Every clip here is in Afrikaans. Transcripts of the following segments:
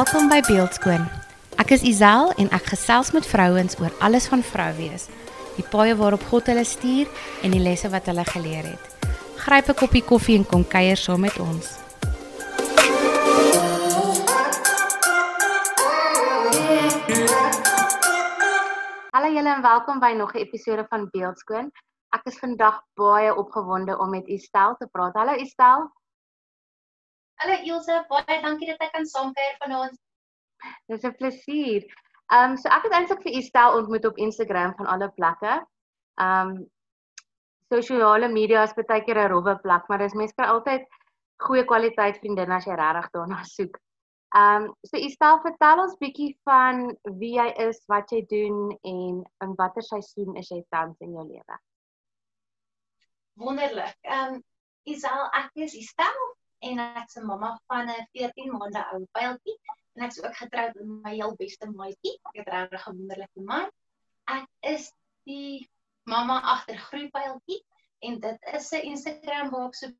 Welkom by Beeldskoon. Ek is Isel en ek gesels met vrouens oor alles van vrou wees. Die paaie waarop God hulle stuur en die lesse wat hulle geleer het. Gryp 'n koppie koffie en kom kuier saam met ons. Hallo julle en welkom by nog 'n episode van Beeldskoon. Ek is vandag baie opgewonde om met Estel te praat. Hallo Estel. Hallo Ilse, baie dankie dat ek kan saamkuier vanaand. Dis 'n plesier. Ehm um, so ek het eintlik vir Estel ontmoet op Instagram van alle plekke. Ehm um, sosiale media is baie keer 'n rowwe plek, maar dis mense kry altyd goeie kwaliteit vriendinne as jy regtig daarna soek. Ehm um, so Estel, vertel ons bietjie van wie jy is, wat jy doen en in watter seisoen is jy tans in jou lewe? Wonderlik. Ehm um, Isel, ek is Estel en ek's 'n mamma van 'n 14 maande ou pyltjie en ek's ook getroud met my heel beste maatjie. Ek het regtig 'n wonderlike man. Ek is die mamma agter Groeipyltjie en dit is 'n Instagram waar ek so 'n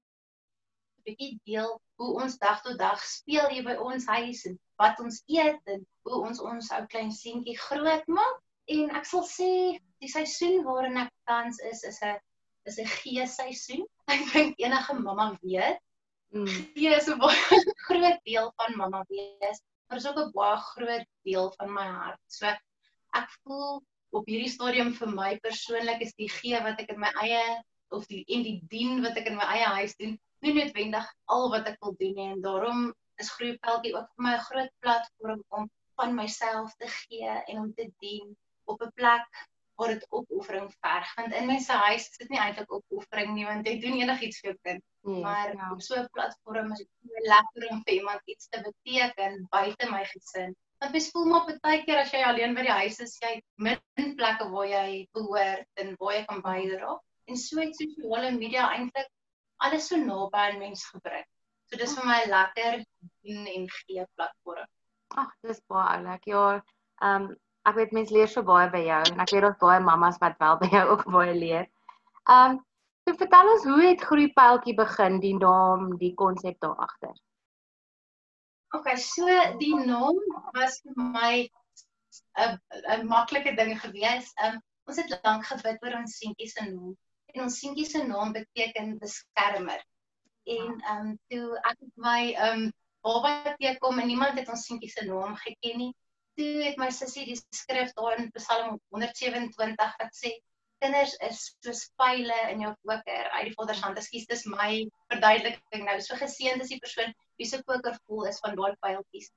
bietjie deel hoe ons dag tot dag speel hier by ons huis en wat ons eet en hoe ons ons ou klein seentjie grootmaak. En ek sal sê die seisoen waarin ek tans is is 'n is 'n gee seisoen. Ek dink enige mamma weet Mm. Gee is 'n baie groot deel van mamma wees, maar is ook 'n baie groot deel van my hart. So ek voel op hierdie stadium vir my persoonlik is die gee wat ek in my eie of die en die dien wat ek in my eie huis doen, nie noodwendig al wat ek wil doen nie en daarom is Groepeltjie ook vir my 'n groot platform om van myself te gee en om te dien op 'n plek waar dit opoffering verg want in mense huis is dit nie eintlik opoffering nie want jy doen enigiets vir jou kind nee, maar ja. op so 'n platform is dit baie lekker om vir iemand iets te beteken buite my gesin. Want mens voel maar baie keer as jy alleen by die huis is jy min plekke waar jy behoort en waar jy kan bydra en so het sosiale media eintlik alles so naby aan mens gebring. So dis vir my lekker doen en gee platform. Ag dis baie oulik. Ja ehm um, ek weet mense leer so baie by jou en ek weet daar's baie mammas wat wel by jou ook baie leer. Um so vertel ons hoe het groeipyltjie begin, die naam, die konsep daar agter. OK, so die naam was vir my 'n 'n maklike ding gewees. Um ons het lank gebid oor ons seentjie se naam en ons seentjie se naam beteken beskermer. En um toe ek my um baba teekom en niemand het ons seentjie se naam geken nie toe het my sussie die skrif daar in Psalm 127 wat sê kinders is soos pile in jou koker uit die Vader se hand. Ekskuus, dis my verduideliking nou. So geseënd is die persoon wie se koker vol is van daai pyltjies.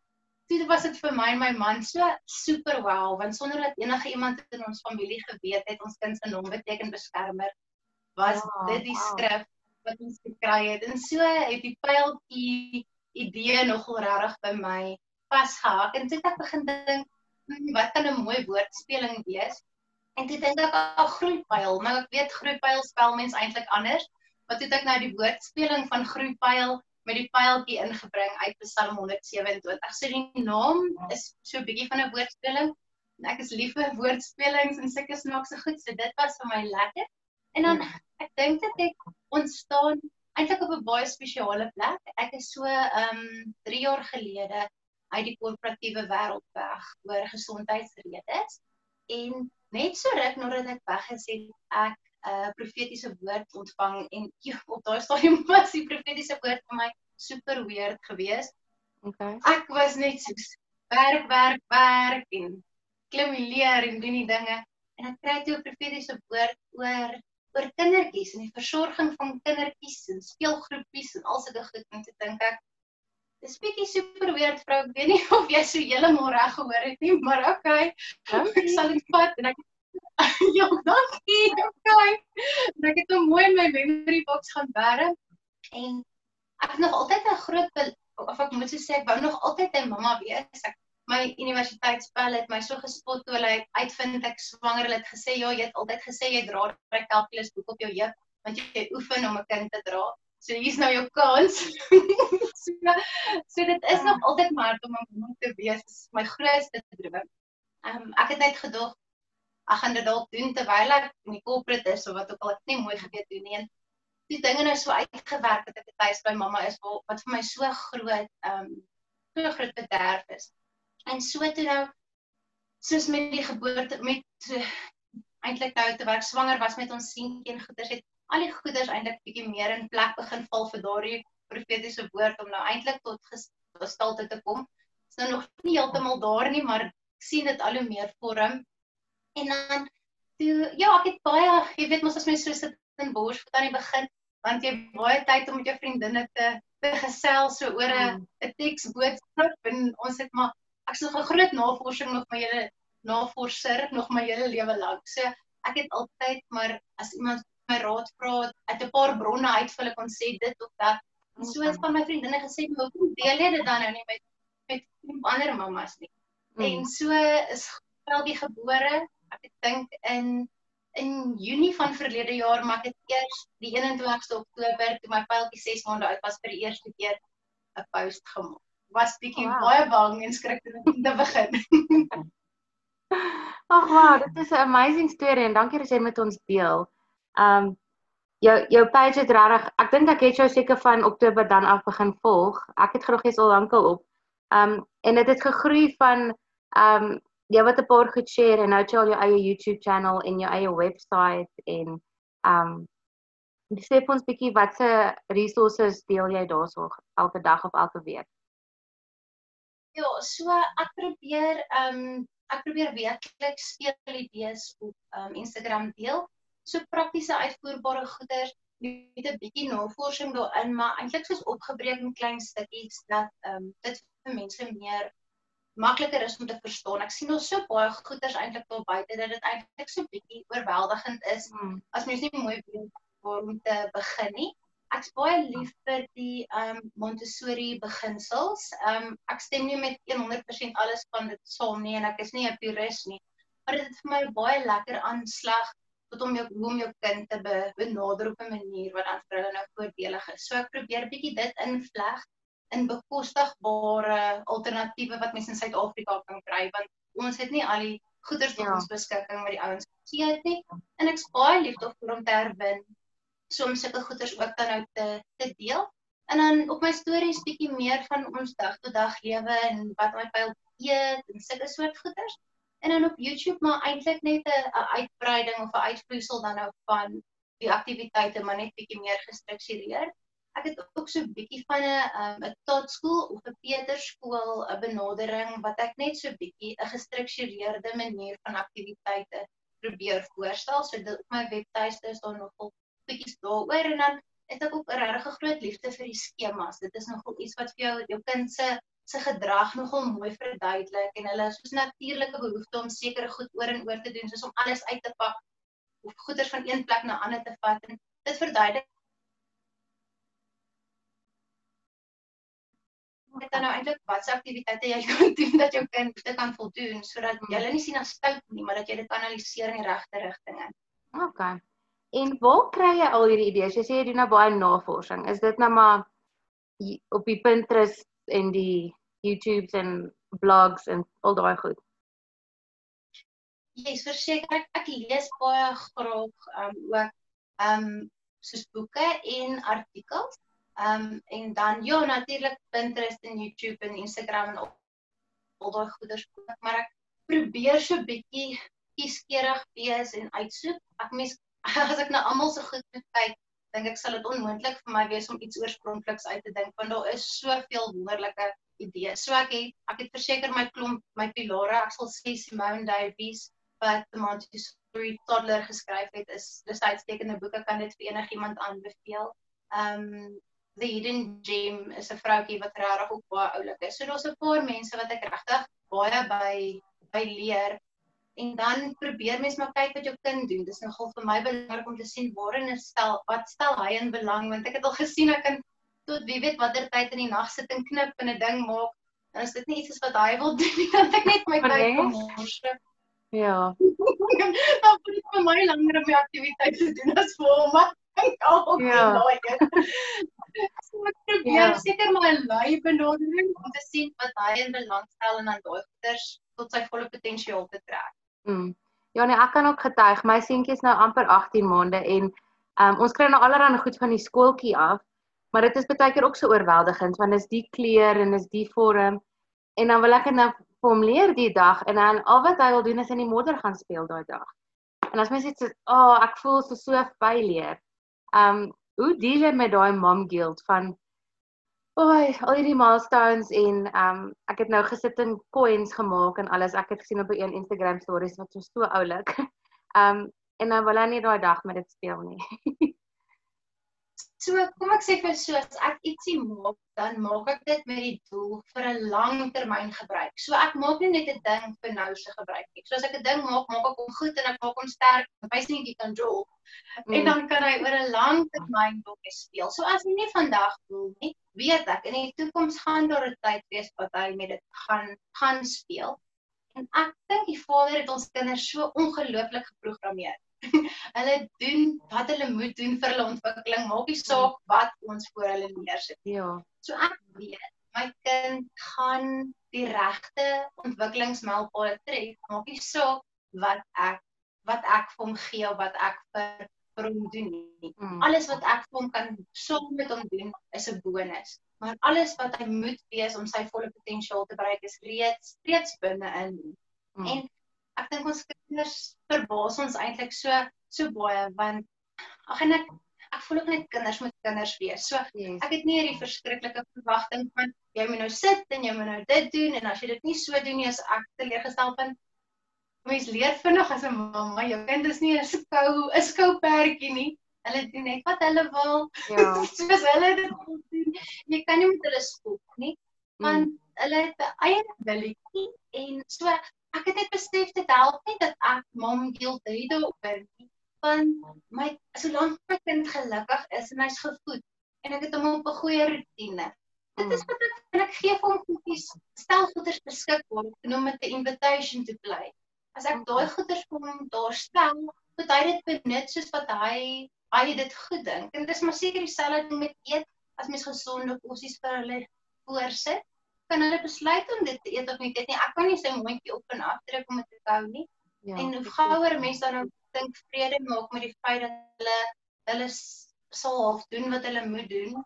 Toe was dit vir my en my man so super wow want sonder dat enige iemand in ons familie geweet het ons kind se naam beteken beskermer was wow, dit die wow. skrif wat ons gekry het. En so het die pyltjie idee nogal regtig by my vasgehak en toe het ek begin dink hmm, wat kan 'n mooi woordspeling wees? En toe dink ek ag groeipyl, maar ek weet groeipyl spel mens eintlik anders. Wat het ek nou die woordspeling van groeipyl met die pyltjie ingebring uit Psalm 127. So die naam is so 'n bietjie van 'n woordspeling. En ek is lief vir woordspelings en sulke snaakse goed, so dit was vir my lekker. En dan ek dink dit het ontstaan eintlik op 'n baie spesiale plek. Ek is so ehm um, 3 jaar gelede uit die korporatiewe wêreld weg oor gesondheidsredes en net so ruk nadat ek weg is het ek 'n uh, profetiese woord ontvang en op daai stadium was die profetiese woord vir my super weird geweest. Okay. Ek was net so werk werk werk en klim leer en doen die dinge en ek kry toe 'n profetiese woord oor oor kindertjies en die versorging van kindertjies en speelgroepies en al sulke goed en toe dink ek Dis bietjie super weird vrou. Ek weet nie of jy so heeltemal reg gehoor het nie, maar okay. Ek sal dit vat en ek Ja, dankie. Okay. En ek het hom mooi in my memory box gaan bære en ek het nog altyd 'n groot of ek moet sê ek wou nog altyd 'n mamma wees. Ek my universiteitspel het my so gespot toe hulle uitvind ek swanger het gesê ja jy het altyd gesê jy dra daai calculus boek op jou heup want jy oefen om 'n kind te dra So hier's nou jou kans. so, so dit is nog altyd maar om 'n mond te wees, is my grootste droom. Ehm um, ek het net gedog ek gaan dit dalk doen terwyl ek in die corporate is of wat ook al ek nie mooi geweet doen nie. En die dinge nou so uitgewerk dat ek tuis by mamma is wat vir my so groot ehm um, so groot bederf is. En so toe nou soos met die geboorte met uh, eintlik nou terwyl ek swanger was met ons seentjie en goeders het al die goeders eintlik bietjie meer in plek begin val vir daardie profetiese woord om nou eintlik tot gestalte te kom. Is nou nog nie heeltemal daar nie, maar ek sien dit al hoe meer vorm. En dan toe ja, ek het baie, jy weet mos as mens so sit in Borsvoet aan die begin, want jy baie tyd om met jou vriendinne te te gesels so oor 'n mm. 'n teksboodskap en ons het maar ek's nog 'n groot navorsing nog my hele navorser nog my hele lewe lank. So ek het altyd maar as iemand my raad vra, uit 'n paar bronne uitvul ek kon sê dit of dat. En so het van my vriendinne gesê, "Maar hoe deel jy dit dan nou nie met met ander mammas nie?" Mm. En so is Gelbie gebore ek dink in in Junie van verlede jaar maar ek het eers die 21ste Oktober toe my pyltjie 6 maande oud was vir die eerste keer 'n post gemaak. Was bietjie wow. baie bang en skrikkerig om te begin. Ag wow, dit is 'n amazing storie en dankie dat jy met ons deel. Um jou jou page het regtig ek dink ek het jou seker van Oktober dan af begin volg. Ek het genoeg jy's al lankal op. Um en dit het, het gegroei van um jy wat 'n paar goed share en nou jy al jou eie YouTube channel en jou eie webwerf en um dis sê ons bietjie watse resources deel jy daarso elke dag of elke week? Ja, so ek probeer um ek probeer weekliks speel idees op um Instagram deel. So praktiese uitvoerbare goeder met 'n bietjie navorsing daarin, maar eintlik soos opgebreek in klein stukkies dat um dit vir mense meer makliker is om te verstaan. Ek sien ons so baie goeters eintlik daar buite dat dit eintlik so bietjie oorweldigend is hmm. as mens nie mooi weet waar om te begin nie. Ek's baie lief vir die um Montessori beginsels. Um ek stem nie met 100% alles van dit saam nie en ek is nie 'n purist nie. Maar dit het vir my baie lekker aanslag om jou hoe om jou kind te be, benader op 'n manier wat dan vir hulle nou voordelig is. So ek probeer bietjie dit invleg in bekostigbare alternatiewe wat mense in Suid-Afrika kan kry want ons het nie al die goederes tot ja. ons beskikking wat die ouens gesien het nie en ek spaai liefde vir om te herwin soms sulke goederes ook dan nou te te deel en dan op my stories bietjie meer van ons dag tot dag lewe en wat my pyl eet en sulke soort goederes en dan op YouTube maar eintlik net 'n uitbreiding of 'n uitvloeisel dan nou van die aktiwiteite maar net bietjie meer gestruktureer ek het ook so 'n bietjie van 'n um, 'n totskool of 'n Peterskool 'n benadering wat ek net so bietjie 'n gestruktureerde manier van aktiwiteite probeer voorstel. So dit op my webtuiste is daar nogal bietjies daaroor en dan het ek ook 'n regtig groot liefde vir die skemas. Dit is nogal iets wat vir jou jou kind se se gedrag nogal mooi verduidelik en hulle is soos natuurlike behoefte om sekere goed oor en oor te doen soos om alles uit te pak of goeders van een plek na ander te vat en dit verduidelik dit dan nou eintlik watse aktiwiteite jy kan doen dat jou kind dit kan voldoen sodat jy hulle nie sien as stout nie, maar dat jy dit kanaliseer in die regte rigting in. OK. En waar kry jy al hierdie idees? Jy sê jy doen nou baie navorsing. Is dit nou maar op die Pinterest en die YouTubes en blogs en al daai goed? Yes, verseker ek, ek lees baie graag um ook um soos boeke en artikels. Um, en dan ja natuurlik Pinterest en YouTube en Instagram en al, al daai goeders ook, maar ek probeer so bietjie kieskeurig wees en uitsoek. Ek mis as ek na almal se goed moet kyk, dink ek sal dit onmoontlik vir my wees om iets oorspronkliks uit te dink want daar is soveel wonderlike idees. So ek het ek het verseker my klomp my pilare, ek sal sê Simone Davies wat The Montessori Toddler geskryf het, is dis 'n uitstekende boek. Ek kan dit vir enigiemand aanbeveel. Um, The Hidden Gem is 'n vroutjie wat regtig ook baie oulik is. So daar's 'n paar mense wat ek regtig baie by by leer. En dan probeer mens maar kyk wat jou kind doen. Dis nogal vir my belangrik om te sien waarin stel wat stel hy in belang want ek het al gesien ek kan tot wie weet watter tyd in die nag sit en knip en 'n ding maak. En as dit nie iets is wat hy wil doen nie, dan ek net my tyd kom mors. Ja. dan moet ek vir my langer op die aktiwiteit te doen as vir hom. Ja. so ek probeer ja. seker maar 'n lei benadering om te sien wat hy in belangstel en aan daai goeders tot sy volle potensiaal te trek. Mm. Ja nee, ek kan ook getuig. My seentjie is nou amper 18 maande en um, ons kry nou allerlei goed van die skooltjie af, maar dit is baie keer ook so oorweldigend want is die kleur en is die vorm en dan wil ek dit nou vir hom leer die dag en dan al wat hy wil doen is in die modder gaan speel daai dag. En as mens sê, "Ag, oh, ek voel so so failure." Um hoe deel jy met daai mom guilt van Oi, al hierdie milestones en um ek het nou gesit in coins gemaak en alles. Ek het gesien op 'n Instagram stories wat so so oulik. Um en dan wil hy nie daai dag met dit speel nie. So kom ek sê vir so as ek ietsie maak, dan maak ek dit met die doel vir 'n langtermyn gebruik. So ek maak nie net 'n ding vir nou se gebruik nie. So as ek 'n ding maak, maak ek hom goed en ek maak hom sterk, wys nie jy kan draw. Mm. En dan kan hy oor 'n langtermyn dalk speel. So as jy nie vandag wil nie, weet ek in die toekoms gaan daar 'n tyd wees wat hy met dit gaan gaan speel. En ek dink die Vader het ons kinders so ongelooflik geprogrammeer hulle doen wat hulle moet doen vir hulle ontwikkeling, maak nie saak wat ons voor hulle neersit. Ja. So ek weet my kind gaan die regte ontwikkelingsmylpaale tref, maak nie saak wat ek wat ek vir hom gee of wat ek vir vir hom doen nie. Hmm. Alles wat ek vir hom kan saam met hom doen is 'n bonus. Maar alles wat hy moet wees om sy volle potensiaal te bereik is reeds reeds binne in. Hmm. En ek dink ons kinders verbaas ons eintlik so so baie want ag en ek ek voel ook net kinders moet kinders wees. So yes. ek het nie hierdie verskriklike verwagting van jy moet nou sit en jy moet nou dit doen en as jy dit nie so doen nie as ek teleurgestel van mens leer vinnig as 'n mamma, jou kind is nie 'n skou 'n skoupertjie nie. Hulle doen net wat hulle wil. Ja. Soos hulle dit wil doen. Jy kan nie met hulle skop nie. Want mm. hulle het 'n eie willetjie en so ek het net besef dit help nie dat ek mom guilt het daaroor nie want my solank my kind gelukkig is en hy's gevoed en ek het hom op 'n goeie rotine dit is mm. wat ek en ek gee vir hom goedjies stel goeders beskikbaar genoem met 'n invitation to play as ek daai goeders hom daar stel moet hy dit benut soos wat hy hy dit goed dink en dit is maar seker dieselfde ding met eet as mens gesonde kosies vir hulle voorsit kan hulle besluit om dit te eet of nie. Dit nie ek kan nie sy mondjie op en af druk om dit te hou nie. Ja. En hoe gouer mense dan nou dink vrede maak met die feit dat hulle hulle sal half doen wat hulle moet doen.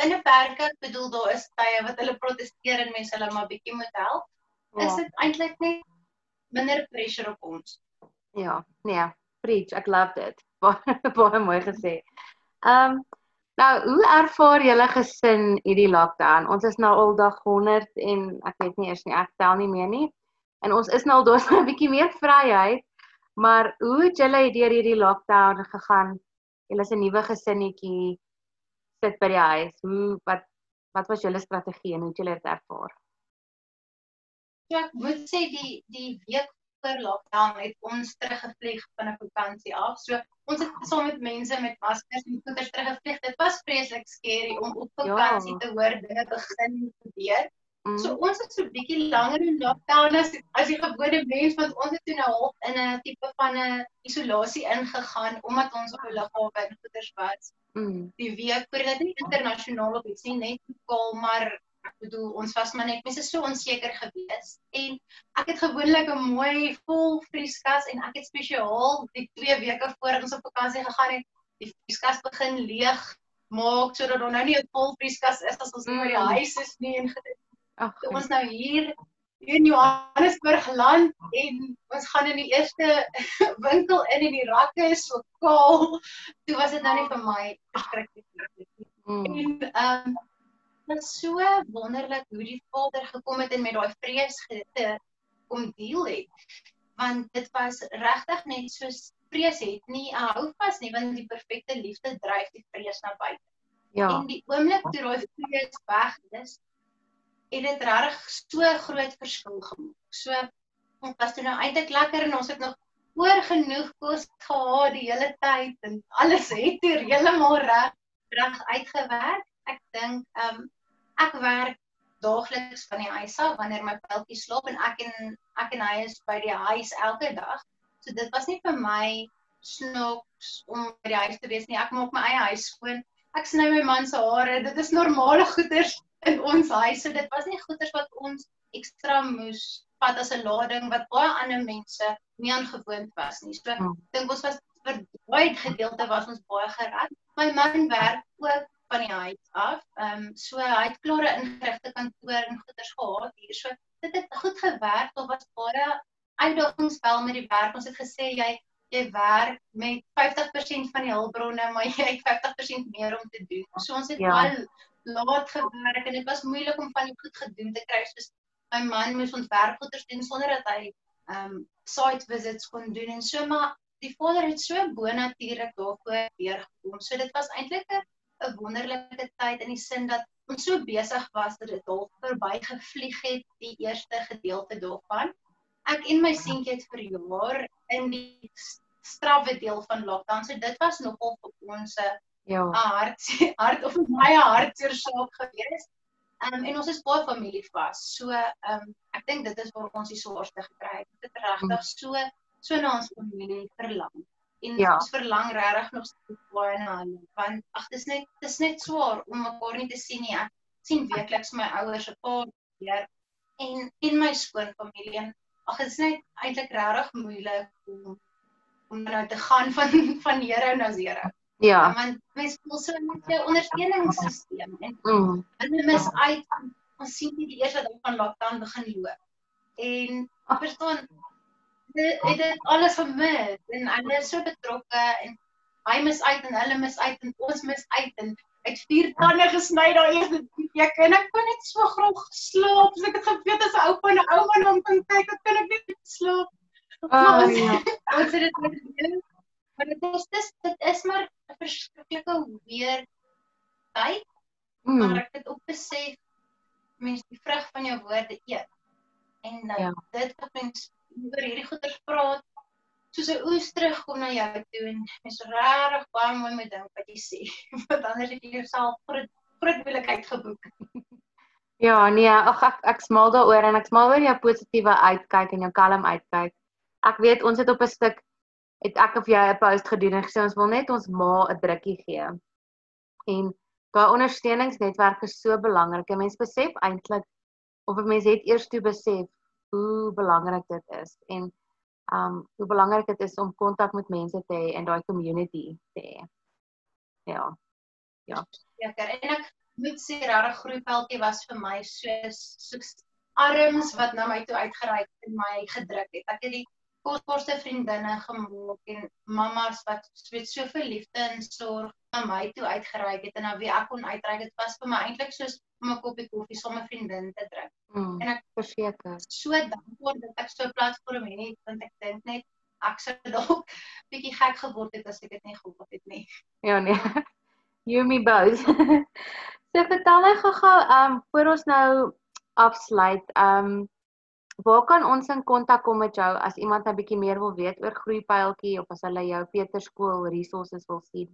Binne perke, ek bedoel daar is tye wat hulle proteseer en mense hulle maar bietjie moet help. Ja. Is dit eintlik net minder pressure op ons? Ja, nee, preach, ek love dit. Baie mooi gesê. Ehm um, Nou, hoe ervaar julle gesin hierdie lockdown? Ons is nou al dag 100 en ek weet nie eers nie, ek tel nie meer nie. En ons is nou al daar 'n bietjie meer vryheid. Maar hoe het julle deur hierdie lockdown gegaan? Julle is 'n nuwe gesinnetjie sit by die huis. Hoe wat wat was julle strategie en hoe het julle dit ervaar? Ja, ek moet sê die die week voor lockdown het ons teruggevlieg van 'n vakansie af. So ons het saam met mense met maskers en goeders teruggevlieg. Dit was vreeslik skerry om op vakansie ja. te hoor dinge begin gebeur. Mm. So ons het so 'n bietjie langer in lockdown as as die gewone mens want ons het toe nou half in 'n tipe van 'n isolasie ingegaan omdat ons op 'n lughawe en goeders was. Mm. Die week voor dit nie internasionaal op iets nie net lokaal maar ek bedoel ons was maar net mense so onseker gewees en ek het gewoonlik 'n mooi vol vrieskas en ek het spesiaal die 2 weke voor ons op vakansie gegaan het die vrieskas begin leeg maak sodat daar nou nie 'n vol vrieskas is as ons mm. by die huis is nie en ag ons nou hier in Johannesburg land en ons gaan in die eerste winkel in en die rakke is so kaal toe was dit nou nie vir my verskriklik nie mm. en ehm um, dit so wonderlik hoe die Vader gekom het en met daai vrees te kom deel het. Want dit was regtig net so vrees het nie 'n hou vas nie want die perfekte liefde dryf die vrees na buite. Ja. En die oomblik toe daai vrees weg is, het dit regtig so groot verskil gemaak. So ons was toe nou eintlik lekker en ons het nog oor genoeg kos gehad die hele tyd en alles het hier heeltemal reg reg uitgewerk. Ek dink ehm um, ek werk daagliks van die huis af wanneer my peltjie slaap en ek en ek en hy is by die huis elke dag. So dit was nie vir my snaaks om by die huis te wees nie. Ek maak my eie huis skoon. Ek sny my man se hare. Dit is normale goeders in ons huis. So dit was nie goeders wat ons ekstra moes vat as 'n lading wat baie ander mense nie aangewoond was nie. So ek hmm. dink ons was vir baie gedeelte was ons baie gerad. My man werk ook van die huis af. Ehm um, so hy het klare ingerigte kantoor en goeders gehad hier. So dit het goed gewerk. Daar was baie uitdagings wel met die werk. Ons het gesê jy jy werk met 50% van die hulpbronne, maar jy het 50% meer om te doen. So ons het ja. baie laat gewerk en dit was moeilik om van die goed gedoen te kry. So my man moes ontwerpgoeders doen sonder dat hy ehm um, site visits kon doen en so maar die vader het so bonatuurlik daarvoor weer gekom. So dit was eintlik 'n wonderlike tyd in die sin dat ons so besig was dat dit al verby gevlieg het die eerste gedeelte daarvan. Ek en my seentjie het vir jaar in die strawwe deel van lockdown. So dit was nogal vir ons 'n ja. hart hart of my hartseer saak gewees. Um, en ons is baie familie vas. So ehm um, ek dink dit is waar ons die swaarste gekry het. Dit regtig mm. so so na ons familie verlang. En ja. ons verlang regtig nog steeds baie na hulle want ag dis net dis net swaar om mekaar nie te sien nie. Ek sien weekliks my ouers 'n paar keer en in my skoon familie en ag dit is net eintlik regtig moeilik om om nou te gaan van van Here na Here. Ja. Want mens voel so met jou ondersteuningssisteem en mm. hulle mis uit ons sien nie die eerste dag van lockdown begin loop. En verstaan dit het alles gemis en hulle is so betrokke en hy mis uit en hulle mis uit en ons mis uit en uit vier tande gesny daai eerste week en ek kon net so graag slaap. So ek het geweet as 'n oupa en 'n ouma om te kyk, ek kan ek net slaap. Oh, ja. Ons het dit met Maar dit is dis dit is maar 'n verskriklike weer tyd. Mm. Maar ek het ook besef mense die vrug van jou woorde eet. En dan ja. dit wat mense oor hierdie goeters praat soos 'n oes terugkom na jou toe en mense regtig baie mooi met dink wat jy sê. Want anders het jy jouself groot groot moeilikheid geboek. Ja, nee, ag ek ek smaal daaroor en ek smaal oor jou positiewe uitkyk en jou kalm uitkyk. Ek weet ons het op 'n stuk het ek of jy 'n post gedoen en gesê ons wil net ons ma 'n drukkie gee. En daai ondersteuningsnetwerk is so belangrik. 'n Mens besef eintlik of 'n mens het eers toe besef hoe belangrik dit is en um hoe belangrik dit is om kontak met mense te hê in daai community te hê. Ja. Ja. Ja, en ek moet sê regtig groeiveldjie was vir my so so arms wat na my toe uitgereik en my gedruk het. Ek het die kosbaarste vriendinne gemaak en mammas wat weet soveel liefde en sorg na my toe uitgereik het en na wie ek kon uitreik het was vir my eintlik soos om 'n koppie koffie saam met 'n vriendin te drink. Mm, en ek verseker so dankbaar dat ek so 'n platform het want ek dink net ek sou dalk bietjie gek geword het as ek dit nie gehad het nie. Ja nee. You me both. so vertel my gou-gou um voor ons nou afsluit um Waar kan ons in kontak kom met jou as iemand 'n bietjie meer wil weet oor Groeipyltjie of as hulle jou Peterskool resources wil sien?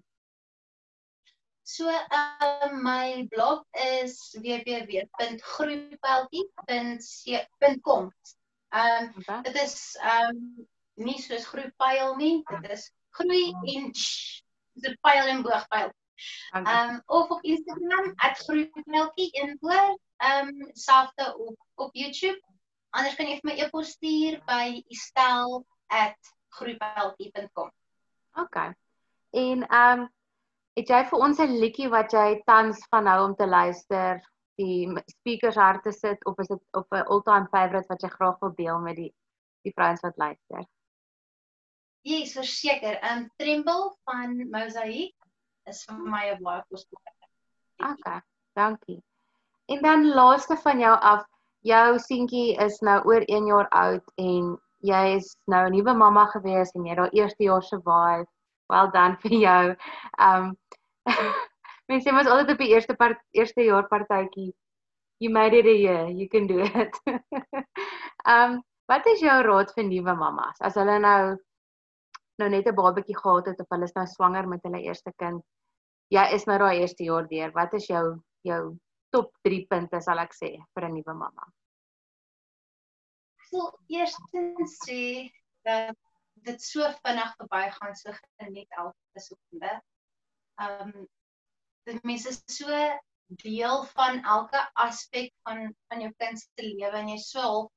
So, uh, my blog is www.groeipyltjie.com. Ehm um, dit is ehm um, nie soos groeipyl nie, dit is groei en dis 'n pyl en boogpyl. Ehm um, of op Instagram @groeipyltjie en ook ehm um, selfde op op YouTube Anders kan jy vir my e-pos stuur by istel@groephelp.com. OK. En ehm um, het jy vir ons 'n liedjie wat jy tans van hou om te luister, die speakers harte sit of is dit op 'n all-time favourite wat jy graag wil deel met die die vrouens wat luister? Ja, yes, verseker. Ehm um, Tremble van Mosaic is vir my 'n baie kosbare. OK. Dankie. En dan laaste van jou af jou seentjie is nou oor 1 jaar oud en jy is nou 'n nuwe mamma gewees en jy het daai eerste jaar survive. Well done vir jou. Um mens sê mos altyd op die eerste part eerste jaar partytjie you made it a year, you can do it. um wat is jou raad vir nuwe mammas as hulle nou nou net 'n babatjie gehad het of hulle is nou swanger met hulle eerste kind? Jy is nou daai eerste jaar deur. Wat is jou jou top 3 punte sal ek sê vir 'n nuwe mamma? Wil eerstens sê dat dit so vinnig verbygaan so geniet elke sekonde. Um dit mense is so deel van elke aspek van van jou kind se lewe en jy so half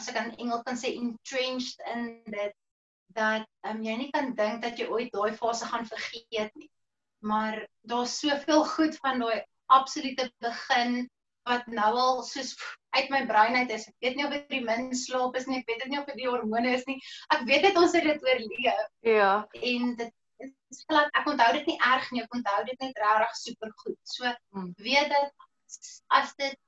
as ek in Engels kan sê entrenched in dit dat um, jy nie kan dink dat jy ooit daai fase gaan vergeet nie. maar daar's soveel goed van daai absolute begin wat nou al soos uit my brein uit is. Ek weet nie of dit die min slaap is nie, ek weet dit nie of dit die hormone is nie. Ek weet dit ons het dit oorleef. Ja. En dit is glad ek onthou dit nie erg nie, ek onthou dit net regtig super goed. So Hmm. weet dat as dit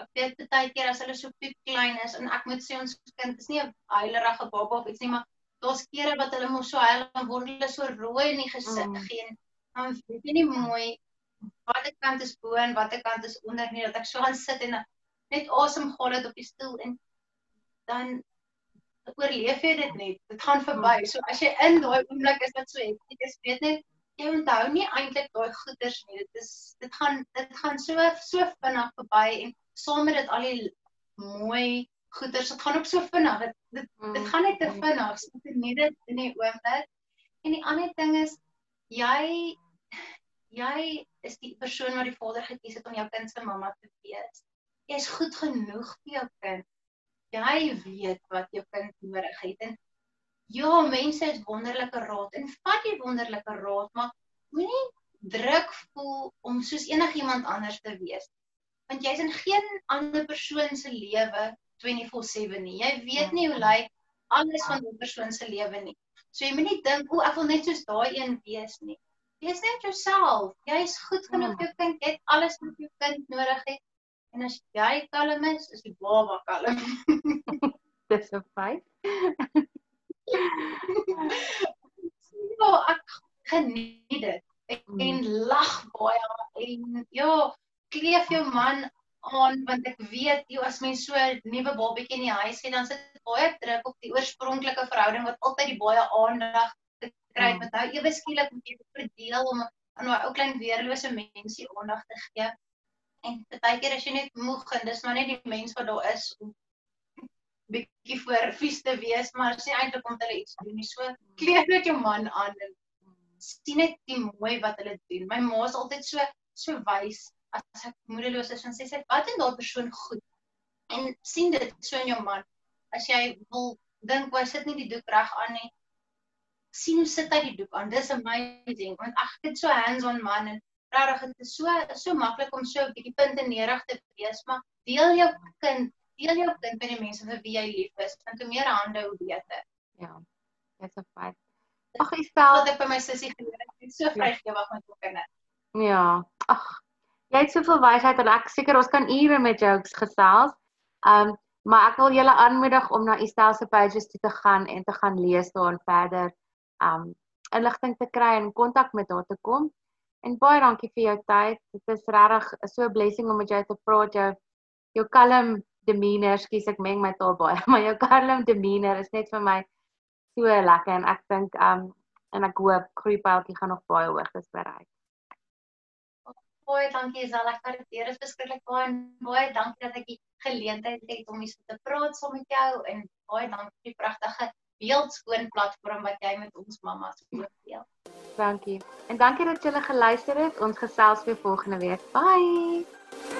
ek weet baie keer as hulle so piep klein is en ek moet sê ons kind is nie 'n huilerige baba of iets nie, maar daar's kere wat hulle mos so huil en word hulle so rooi in die gesig Mm. en dan weet jy nie mooi watter kant is bo en watter kant is onder nie dat ek so gaan sit en net asem haal het op die stoel en dan oorleef jy dit net. Dit gaan verby. So as jy in daai oomblik is wat so hektiek is, weet net jy onthou nie eintlik daai goeders nie. Dit is dit gaan dit gaan so so vinnig verby en saam met dit al die mooi goeders, dit gaan ook so vinnig. Dit dit, dit gaan net te Mm. vinnig. So jy net dit in die oomblik. En die ander ding is jy jy is die persoon wat die vader gekies het om jou kind se mamma te wees. Jy is goed genoeg vir jou kind. Jy weet wat jou kind nodig het en ja, mense het wonderlike raad en vat jy wonderlike raad, maar moenie druk voel om soos enigiemand anders te wees. Want jy's in geen ander persoon se lewe 24/7 nie. Jy weet nie hoe lyk alles van 'n persoon se lewe nie. So jy moenie dink, o, ek wil net soos daai een wees nie. Wees net jouself. Jy is goed genoeg vir jou kind. Jy het alles wat jou kind nodig het. En as jy kalm is, is die baba kalm. Dis 'n feit. ja, ek geniet dit. Ek Mm. en lag baie en ja, kleef jou man aan want ek weet jy as mens so 'n nuwe babatjie in die huis het, dan sit baie druk op die oorspronklike verhouding wat altyd die baie aandag te kry Mm. met nou ewe skielik moet jy verdeel om aan daai ou klein weerlose mensie aandag te gee. En baie keer as jy net moeg en dis maar net die mens wat daar is om bietjie voor vies te wees, maar as jy eintlik om hulle iets doen nie. So kleef net jou man aan en sien net die mooi wat hulle doen. My ma is altyd so so wys as ek moedeloos is en sê sy wat in daai persoon goed. En sien dit so in jou man. As jy wil dink hy sit nie die doek reg aan nie. sien hoe sit hy die doek aan. Dis amazing want ag dit so hands-on man en regtig dit is so so maklik om so 'n bietjie punte nerig te wees, maar deel jou kind, deel jou kind met die mense vir wie jy lief is. Want hoe meer hande hoe beter. Ja. Dis 'n feit. Ag, Estel, Wat ek by my sussie geleer het, ek is so vrygewig met my kinders. Ja, ag. Jy het soveel wysheid en ek seker ons kan ure met jou gesels. Um maar ek wil julle aanmoedig om na Estel se pages toe te gaan en te gaan lees daar en verder um inligting te kry en kontak met haar te kom. En baie dankie vir jou tyd. Dit is regtig so 'n blessing om met jou te praat. Jou jou kalm demeanor, skus ek meng my taal baie, maar jou kalm demeanor is net vir my so lekker en ek dink um en ek hoop groeipeltjie gaan nog baie hoogtes bereik. Baie dankie Isel, ek waardeer dit verskriklik baie en baie dankie dat ek die geleentheid het om hier so te praat saam met jou en baie dankie vir die pragtige beeldskoon platform wat jy met ons mammas deel. Dankie. En dankie dat julle geluister het. Ons gesels weer volgende week. Bye.